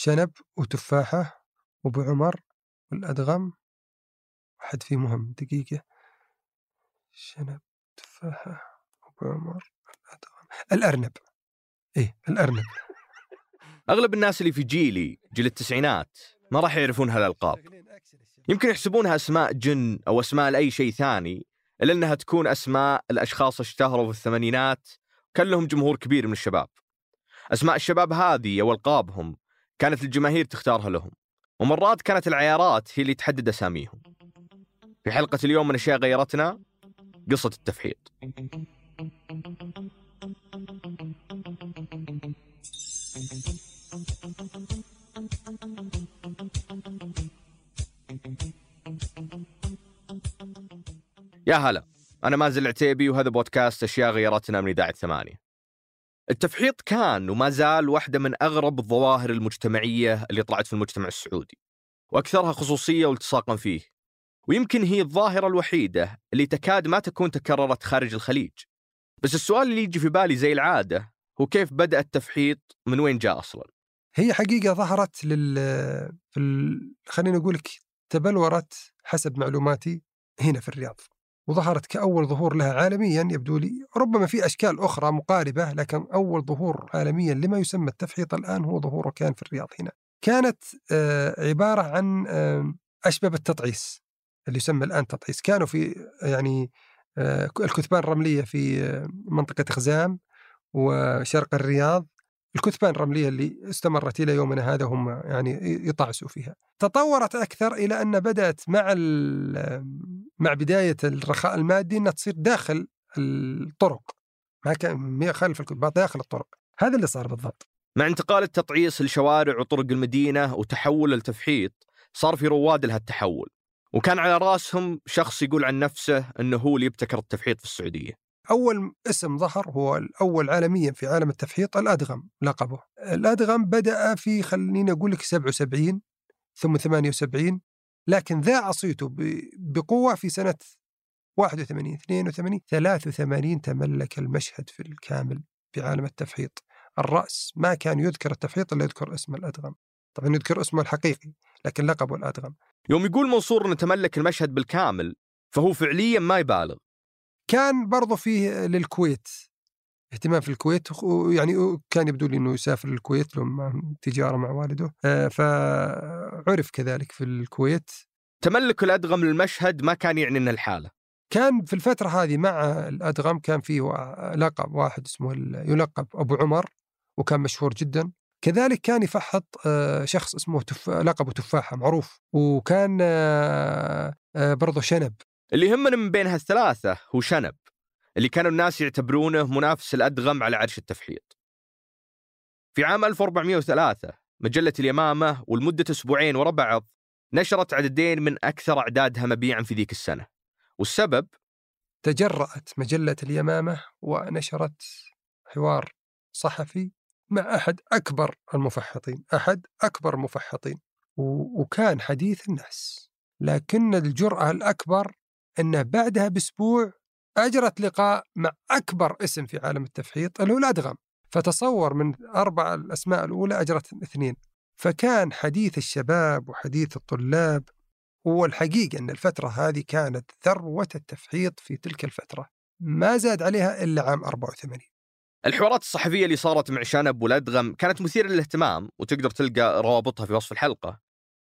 شنب وتفاحة وأبو عمر والأدغم واحد فيه مهم دقيقة. شنب تفاحة أبو عمر الأدغم الأرنب. إيه الأرنب. أغلب الناس اللي في جيلي جيل التسعينات ما راح يعرفون هالألقاب. يمكن يحسبونها أسماء جن أو أسماء لأي شيء ثاني إلا إنها تكون أسماء الأشخاص اشتهروا في الثمانينات وكان لهم جمهور كبير من الشباب. أسماء الشباب هذه أو ألقابهم كانت الجماهير تختارها لهم ومرات كانت العيارات هي اللي تحدد أساميهم. في حلقة اليوم من أشياء غيرتنا قصة التفحيط. يا هلا أنا مازن العتيبي وهذا بودكاست أشياء غيرتنا من إذاعة ثمانية. التفحيط كان وما زال واحدة من أغرب الظواهر المجتمعية اللي طلعت في المجتمع السعودي وأكثرها خصوصية والتصاقا فيه. ويمكن هي الظاهرة الوحيدة اللي تكاد ما تكون تكررت خارج الخليج. بس السؤال اللي يجي في بالي زي العادة هو كيف بدأ التفحيط من وين جاء أصلا؟ هي حقيقة ظهرت لل في ال... خلينا نقول لك تبلورت حسب معلوماتي هنا في الرياض. وظهرت كأول ظهور لها عالميا يبدو لي ربما في أشكال أخرى مقاربة لكن أول ظهور عالميا لما يسمى التفحيط الآن هو ظهوره كان في الرياض هنا. كانت آه، عبارة عن آه، أشبه بالتطعيس اللي يسمى الآن تطعيس. كانوا في يعني آه، الكثبان الرملية في منطقة خزام وشرق الرياض الكثبان الرملية اللي استمرت إلى يومنا هذا هم يعني يطعسوا فيها. تطورت أكثر إلى أن بدأت مع مع بداية الرخاء المادي أنها تصير داخل الطرق. ما كان خلف الكثبان داخل الطرق. هذا اللي صار بالضبط. مع انتقال التطعيس لشوارع وطرق المدينة وتحول التفحيط صار في رواد لها التحول وكان على رأسهم شخص يقول عن نفسه أنه هو اللي يبتكر التفحيط في السعودية. أول اسم ظهر هو الأول عالميا في عالم التفحيط الأدغم لقبه. الأدغم بدأ في خليني أقول لك 77 ثم 78 لكن ذاع صيته بقوة في سنة 81 82 83 تملك المشهد في الكامل في عالم التفحيط. الرأس ما كان يذكر التفحيط إلا يذكر اسم الأدغم. طبعا يذكر اسمه الحقيقي لكن لقبه الأدغم. يوم يقول منصور أنه تملك المشهد بالكامل فهو فعليا ما يبالغ. كان برضه فيه للكويت اهتمام في الكويت يعني كان يبدو لي إنه يسافر للكويت لهم تجارة مع والده آه، فعرف كذلك في الكويت. تملك الأدغم للمشهد ما كان يعني ان الحالة. كان في الفترة هذه مع الأدغم كان فيه لقب واحد اسمه يلقب أبو عمر وكان مشهور جدا. كذلك كان يفحط آه، شخص اسمه تف... لقبه تفاحة معروف وكان آه، برضه شنب. اللي يهمنا من بين هالثلاثة هو شنب اللي كانوا الناس يعتبرونه منافس الأدغم على عرش التفحيط. في عام 1403 مجلة اليمامة ولمدة أسبوعين ورا بعض نشرت عددين من أكثر أعدادها مبيعا في ذيك السنة. والسبب؟ تجرأت مجلة اليمامة ونشرت حوار صحفي مع أحد أكبر المفحطين أحد أكبر المفحطين وكان حديث الناس لكن الجرأة الأكبر أنه بعدها بأسبوع أجرت لقاء مع أكبر اسم في عالم التفحيط اللي هو الأدغم فتصور من أربع الأسماء الأولى أجرت اثنين. فكان حديث الشباب وحديث الطلاب والحقيقة أن الفترة هذه كانت ذروة التفحيط في تلك الفترة. ما زاد عليها إلا عام 84 الحوارات الصحفية اللي صارت مع شنب والأدغم كانت مثيرة للاهتمام وتقدر تلقى روابطها في وصف الحلقة.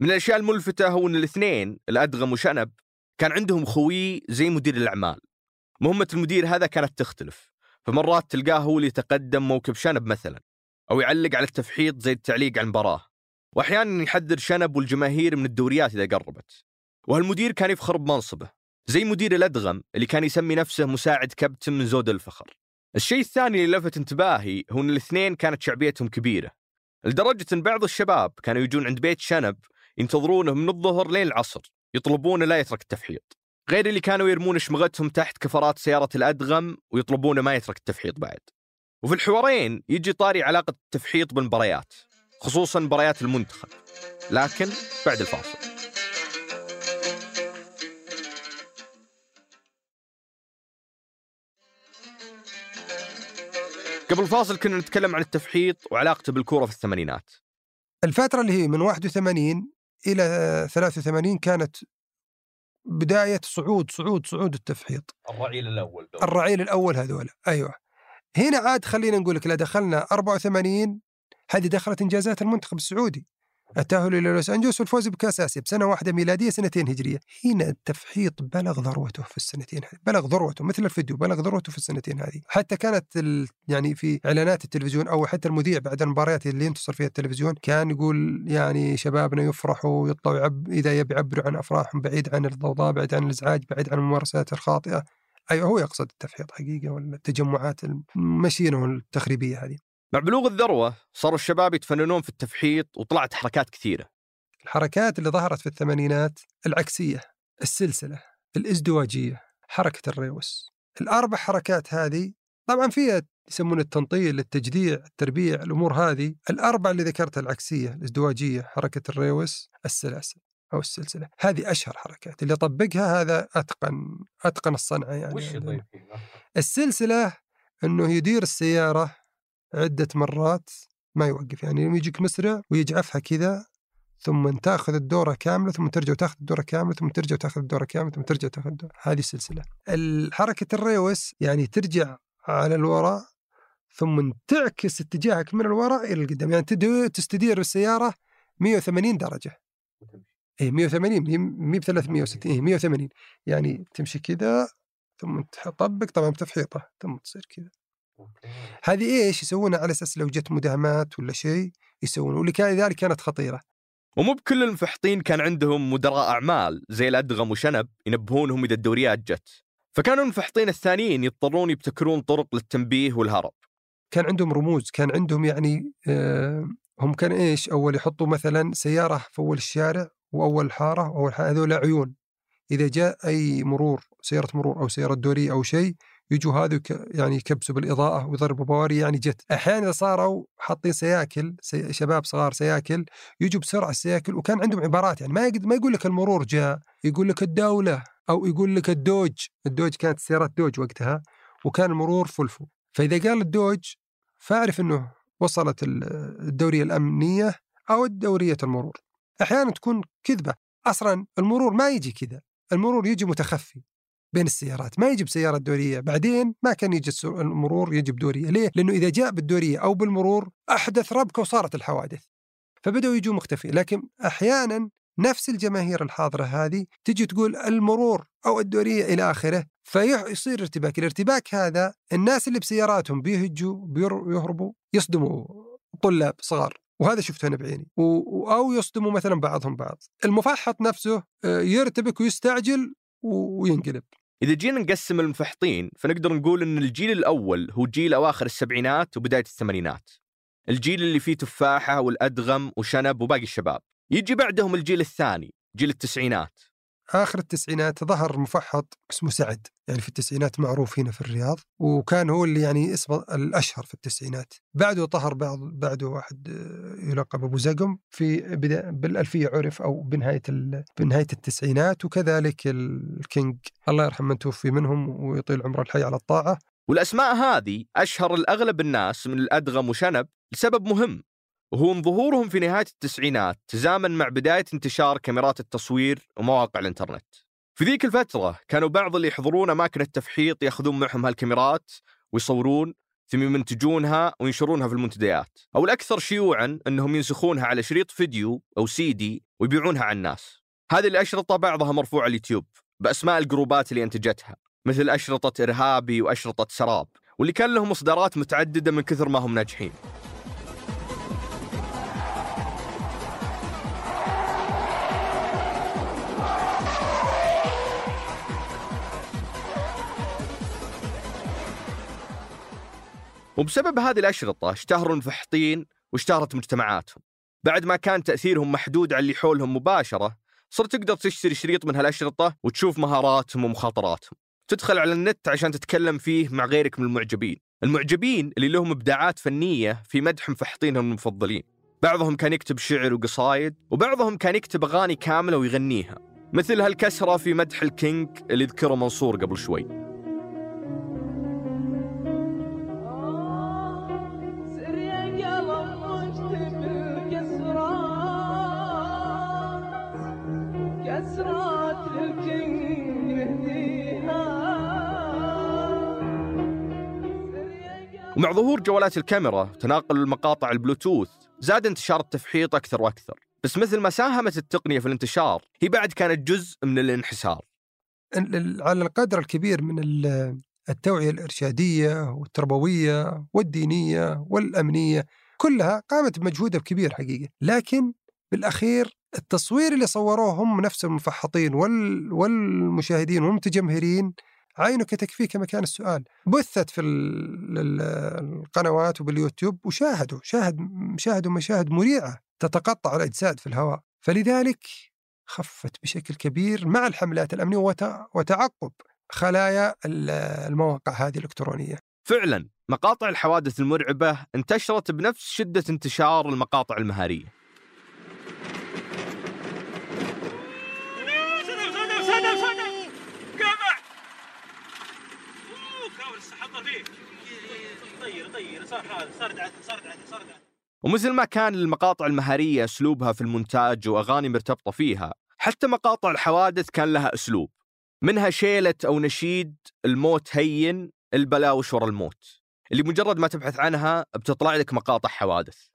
من الأشياء الملفتة هو أن الاثنين الأدغم وشنب كان عندهم خوي زي مدير الأعمال. مهمة المدير هذا كانت تختلف. فمرات تلقاه هو اللي يتقدم موكب شنب مثلا أو يعلق على التفحيط زي التعليق على المباراة وأحيانا يحذر شنب والجماهير من الدوريات إذا قربت. وهالمدير كان يفخر بمنصبه زي مدير الأدغم اللي كان يسمي نفسه مساعد كابتن من زود الفخر. الشيء الثاني اللي لفت انتباهي هو أن الاثنين كانت شعبيتهم كبيرة. لدرجة أن بعض الشباب كانوا يجون عند بيت شنب ينتظرونه من الظهر لين العصر. يطلبونه لا يترك التفحيط. غير اللي كانوا يرمون شمغتهم تحت كفرات سيارة الأدغم ويطلبونه ما يترك التفحيط بعد. وفي الحوارين يجي طاري علاقة التفحيط بالمباريات خصوصا مباريات المنتخب. لكن بعد الفاصل. قبل الفاصل كنا نتكلم عن التفحيط وعلاقته بالكورة في الثمانينات. الفترة اللي هي من 81 إلى 83 كانت بداية صعود صعود صعود التفحيط. الرعيل الأول دول. الرعيل الأول هذول. أيوة. هنا عاد خلينا نقول لك لا دخلنا 84 هذه دخلت إنجازات المنتخب السعودي. التأهل إلى لوس أنجلوس والفوز بكأس آسيا بسنة واحدة ميلادية سنتين هجرية. هنا التفحيط بلغ ذروته في السنتين هذه بلغ ذروته مثل الفيديو بلغ ذروته في السنتين هذه. حتى كانت ال... يعني في إعلانات التلفزيون أو حتى المذيع بعد المباريات اللي ينتصر فيها التلفزيون كان يقول يعني شبابنا يفرحوا ويطلعوا يعب... إذا يبي يعبروا عن أفراحهم بعيد عن الضوضاء بعيد عن الإزعاج بعيد عن الممارسات الخاطئة. أيوه هو يقصد التفحيط حقيقة ولا التجمعات المشينة والتخريبية هذه. مع بلوغ الذروة صاروا الشباب يتفننون في التفحيط وطلعت حركات كثيرة. الحركات اللي ظهرت في الثمانينات العكسية السلسلة الإزدواجية حركة الريوس. الأربع حركات هذه طبعا فيها يسمون التنطيل التجديع التربيع الأمور هذه. الأربع اللي ذكرتها العكسية الإزدواجية حركة الريوس السلاسل أو السلسلة. هذه أشهر حركات. اللي طبقها هذا أتقن أتقن الصنعة يعني. وش طيب السلسلة أنه يدير السيارة عدة مرات ما يوقف يعني يجيك مسرع ويجعفها كذا ثم تاخذ الدورة كاملة ثم ترجع وتاخذ الدورة كاملة ثم ترجع وتاخذ الدورة كاملة ثم ترجع وتاخذ الدورة. هذه السلسلة. حركة الريوس يعني ترجع على الوراء ثم تعكس اتجاهك من الوراء إلى القدام يعني تستدير السيارة 180 درجة. اي 180 مي ب 360 اي 180 يعني تمشي كذا ثم تطبق طبعا بتفحيطة ثم تصير كذا. هذه إيش يسوونها على أساس لو جت مداهمات ولا شيء يسوون ولذلك كانت خطيرة. ومو بكل المفحطين كان عندهم مدراء أعمال زي الأدغم وشنب ينبهونهم إذا الدوريات جت. فكانوا المفحطين الثانيين يضطرون يبتكرون طرق للتنبيه والهرب. كان عندهم رموز كان عندهم يعني آه هم كان إيش؟ أول يحطوا مثلا سيارة في أول الشارع وأول حارة وأول حارة هذول عيون. إذا جاء أي مرور سيارة مرور أو سيارة دورية أو شيء يجوا هذا يعني يكبسوا بالإضاءة ويضربوا بواري يعني جت أحيانا صاروا حاطين سياكل سي شباب صغار سياكل يجوا بسرعة السياكل. وكان عندهم عبارات يعني ما يقد ما يقول لك المرور جاء يقول لك الدولة أو يقول لك ال Dodge. ال Dodge كانت سيارات Dodge وقتها وكان المرور فلفو فإذا قال الدوج فاعرف إنه وصلت الدورية الأمنية أو الدوريه المرور. أحيانا تكون كذبة. أصلا المرور ما يجي كذا. المرور يجي متخفي بين السيارات ما يجي بسيارة دورية. بعدين ما كان يجي المرور يجي بدورية. ليه؟ لأنه إذا جاء بالدورية أو بالمرور أحدث ربكة وصارت الحوادث فبدأوا يجوا مختفي لكن أحيانا نفس الجماهير الحاضرة هذه تجي تقول المرور أو الدورية إلى آخره فيصير ارتباك. الارتباك هذا الناس اللي بسياراتهم بيهجوا بيهربوا يصدموا طلاب صغار. وهذا شفته أنا بعيني. أو يصدموا مثلا بعضهم بعض. المفحط نفسه آه، يرتبك ويستعجل وينقلب. إذا جينا نقسم المفحطين فنقدر نقول أن الجيل الأول هو جيل أواخر السبعينات وبداية الثمانينات. الجيل اللي فيه تفاحة والأدغم وشنب وباقي الشباب. يجي بعدهم الجيل الثاني جيل التسعينات. آخر التسعينات ظهر مفحط اسمه سعد يعني في التسعينات معروف هنا في الرياض وكان هو اللي يعني اسمه الأشهر في التسعينات. بعده ظهر بعض بعده واحد آه، يلقب أبو زقم في بالألفية عرف أو بنهاية بنهاية التسعينات وكذلك ال King. الله يرحم من توفي منهم ويطيل عمر الحي على الطاعة. والأسماء هذه أشهر لأغلب الناس من الأدغم وشنب لسبب مهم. وهو ان ظهورهم في نهاية التسعينات تزامن مع بداية انتشار كاميرات التصوير ومواقع الإنترنت. في ذيك الفترة كانوا بعض اللي يحضرون أماكن التفحيط يأخذون معهم هالكاميرات ويصورون ثم يمنتجونها وينشرونها في المنتديات، أو الأكثر شيوعا أنهم ينسخونها على شريط فيديو أو سي دي ويبيعونها على الناس. هذه الأشرطة بعضها مرفوعه على اليوتيوب بأسماء الجروبات اللي أنتجتها، مثل أشرطة إرهابي وأشرطة سراب، واللي كان لهم اصدارات متعددة من كثر ما هم ناجحين. وبسبب هذه الأشرطة اشتهروا المفحطين واشتهرت مجتمعاتهم. بعد ما كان تأثيرهم محدود على اللي حولهم مباشرة صرت تقدر تشتري شريط من هالأشرطة وتشوف مهاراتهم ومخاطراتهم. تدخل على النت عشان تتكلم فيه مع غيرك من المعجبين. المعجبين اللي لهم إبداعات فنية في مدح مفحطينهم المفضلين. بعضهم كان يكتب شعر وقصايد وبعضهم كان يكتب أغاني كاملة ويغنيها. مثل هالكسرة في مدح الكينج اللي ذكره منصور قبل شوي. ومع ظهور جوالات الكاميرا وتناقل المقاطع البلوتوث زاد انتشار التفحيط أكثر وأكثر. بس مثل ما ساهمت التقنية في الانتشار هي بعد كانت جزء من الانحسار. ال- ال- على القدر الكبير من ال- التوعية الإرشادية والتربوية والدينية والأمنية كلها قامت بمجهودها كبير حقيقة. لكن بالأخير التصوير اللي صوروه هم نفس المفحطين وال والمشاهدين والمتجمهرين عينك تكفيه كما كان السؤال. بثت في ال- ال- القنوات وباليوتيوب وشاهدوا شاهد شاهدوا مشاهد مريعة تتقطع الأجساد في الهواء. فلذلك خفت بشكل كبير مع الحملات الأمنية وت- وتعقب خلايا ال- المواقع هذه الإلكترونية. فعلا مقاطع الحوادث المرعبة انتشرت بنفس شدة انتشار المقاطع المهارية. طير طير صار هذا صار صار صار ومثل ما كان المقاطع المهارية أسلوبها في المونتاج وأغاني مرتبطة فيها حتى مقاطع الحوادث كان لها أسلوب. منها شيلة أو نشيد الموت هين البلاوش ورا الموت. اللي مجرد ما تبحث عنها بتطلع لك مقاطع حوادث.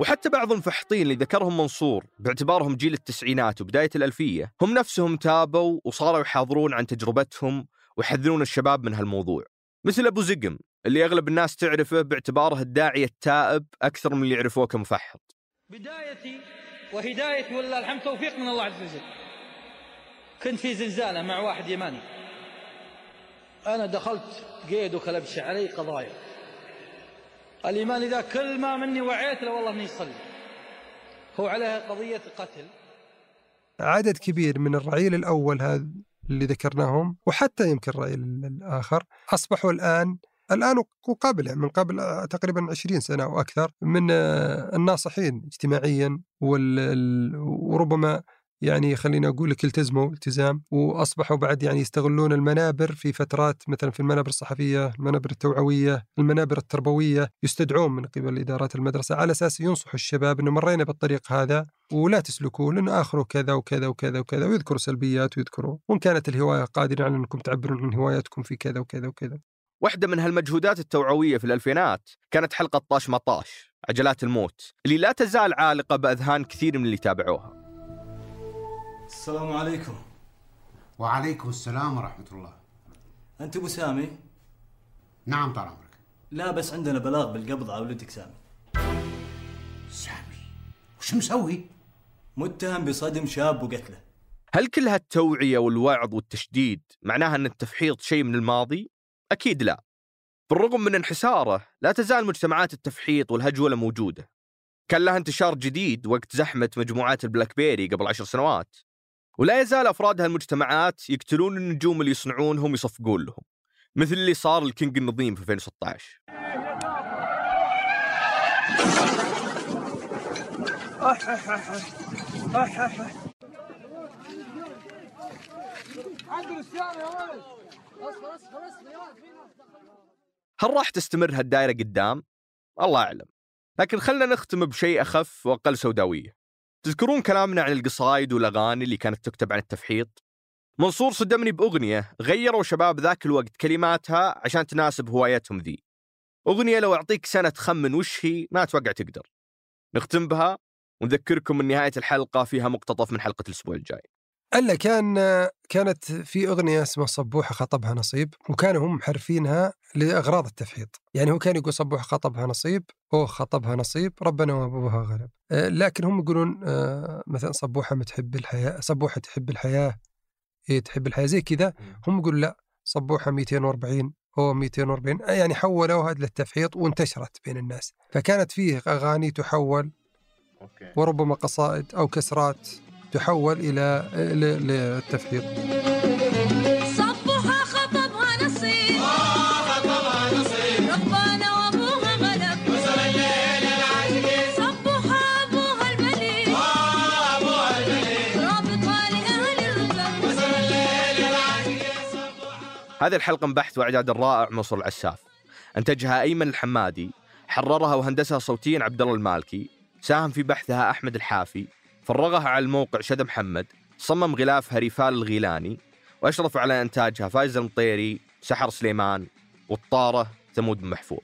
وحتى بعض المفحطين اللي ذكرهم منصور باعتبارهم جيل التسعينات وبداية الألفية هم نفسهم تابوا وصاروا يحاضرون عن تجربتهم ويحذرون الشباب من هالموضوع. مثل أبو زقم اللي أغلب الناس تعرفه باعتباره الداعية التائب أكثر من اللي يعرفوه كمفحط. بدايتي وهدايتي ولله الحمد توفيق من الله عز وجل. كنت في زنزانة مع واحد يماني. أنا دخلت قيد وكلبش علي قضايا. اليماني ذا كل ما مني وعيت له والله إني يصلي هو عليه قضية قتل عدد كبير من الرعيل الأول هذا اللي ذكرناهم وحتى يمكن الرعيل الآخر أصبحوا الآن الآن وقبل من قبل آه، تقريبا 20 سنة أو أكثر من آه، الناصحين اجتماعيا وربما يعني خليني أقول لك التزموا التزام وأصبحوا بعد يعني يستغلون المنابر في فترات مثلا في المنابر الصحفية المنابر التوعوية المنابر التربوية يستدعون من قبل إدارات المدرسة على أساس ينصحوا الشباب أنه مرينا بالطريق هذا ولا تسلكوه لأنه آخره كذا وكذا وكذا وكذا ويذكروا سلبيات ويذكروا وإن كانت الهواية قادرة على أنكم تعبرون عن هواياتكم في كذا وكذا وكذا. واحدة من هالمجهودات التوعوية في الألفينات كانت حلقة طاش مطاش عجلات الموت اللي لا تزال عالقة بأذهان كثير من اللي تابعوها السلام عليكم. وعليكم السلام ورحمة الله. أنت أبو سامي؟ نعم طال عمرك. لا بس عندنا بلاغ بالقبض على ولدك سامي. سامي؟ وش مسوي؟ متهم بصدم شاب وقتله. هل كل هالتوعية والوعظ والتشديد معناها أن التفحيط شيء من الماضي؟ أكيد لا. بالرغم من انحساره لا تزال مجتمعات التفحيط والهجولة موجودة. كان لها انتشار جديد وقت زحمة مجموعات ال BlackBerry قبل عشر سنوات. ولا يزال أفراد هالمجتمعات يقتلون النجوم اللي يصنعونهم يصفقون لهم مثل اللي صار ال King النظيم في 2016 هل راح تستمر هالدائرة قدام؟ الله أعلم. لكن خلنا نختم بشيء أخف وأقل سوداوية. تذكرون كلامنا عن القصايد والأغاني اللي كانت تكتب عن التفحيط؟ منصور صدمني بأغنية غيروا شباب ذاك الوقت كلماتها عشان تناسب هوايتهم ذي. أغنية لو أعطيك سنة تخمن وش هي ما أتوقع تقدر. نختم بها ونذكركم من نهاية الحلقة فيها مقتطف من حلقة الأسبوع الجاي. ألا كان كانت في أغنية اسمها صبوحه خطبها نصيب وكانوا هم محرفينها لأغراض التفحيط، يعني هو كان يقول صبوحه خطبها نصيب، أوه خطبها نصيب، ربنا وأبوها غلب. آه، لكن هم يقولون آه، مثلا صبوحة متحب الحياة، صبوحة تحب الحياة إيه تحب الحياة زي كذا، هم يقولوا لا صبوحة 240 هو 240 يعني حولوها للتفحيط وانتشرت بين الناس، فكانت فيه أغاني تحول وربما قصائد أو كسرات. تحول إلى ل- للتفحيط. صبوحة خطبها نصيب ربنا وابوها غلب. صبوحة أبوها رابطة لأهل الركب هذه الحلقة من بحث وإعداد الرائع منصور العساف أنتجها أيمن الحمادي حررها وهندسها صوتيا عبد الله المالكي. ساهم في بحثها أحمد الحافي. فرغها على الموقع شد محمد صمم غلافها ريفال الغيلاني وأشرف على إنتاجها فايز المطيري سحر سليمان والطارة ثمود بن محفوظ.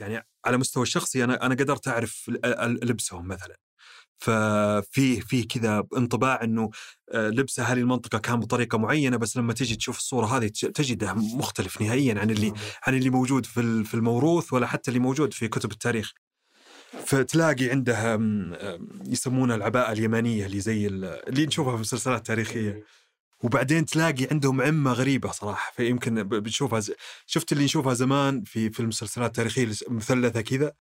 يعني على مستوى الشخصي أنا أنا قدرت أعرف لبسهم مثلا ففي في كذا انطباع إنه آه، لبس أهالي المنطقة كان بطريقة معينة بس لما تجي تشوف الصورة هذه تج- تجده مختلف نهائيا عن اللي عن اللي موجود في في الموروث ولا حتى اللي موجود في كتب التاريخ. فتلاقي عندها يسمونها العباءة اليمانيه اللي زي ال- اللي نشوفها في مسلسلات تاريخية. وبعدين تلاقي عندهم عمة غريبة صراحة فيمكن بتشوفها ز... شفت اللي نشوفها زمان في في المسلسلات التاريخيه مثلثة كذا؟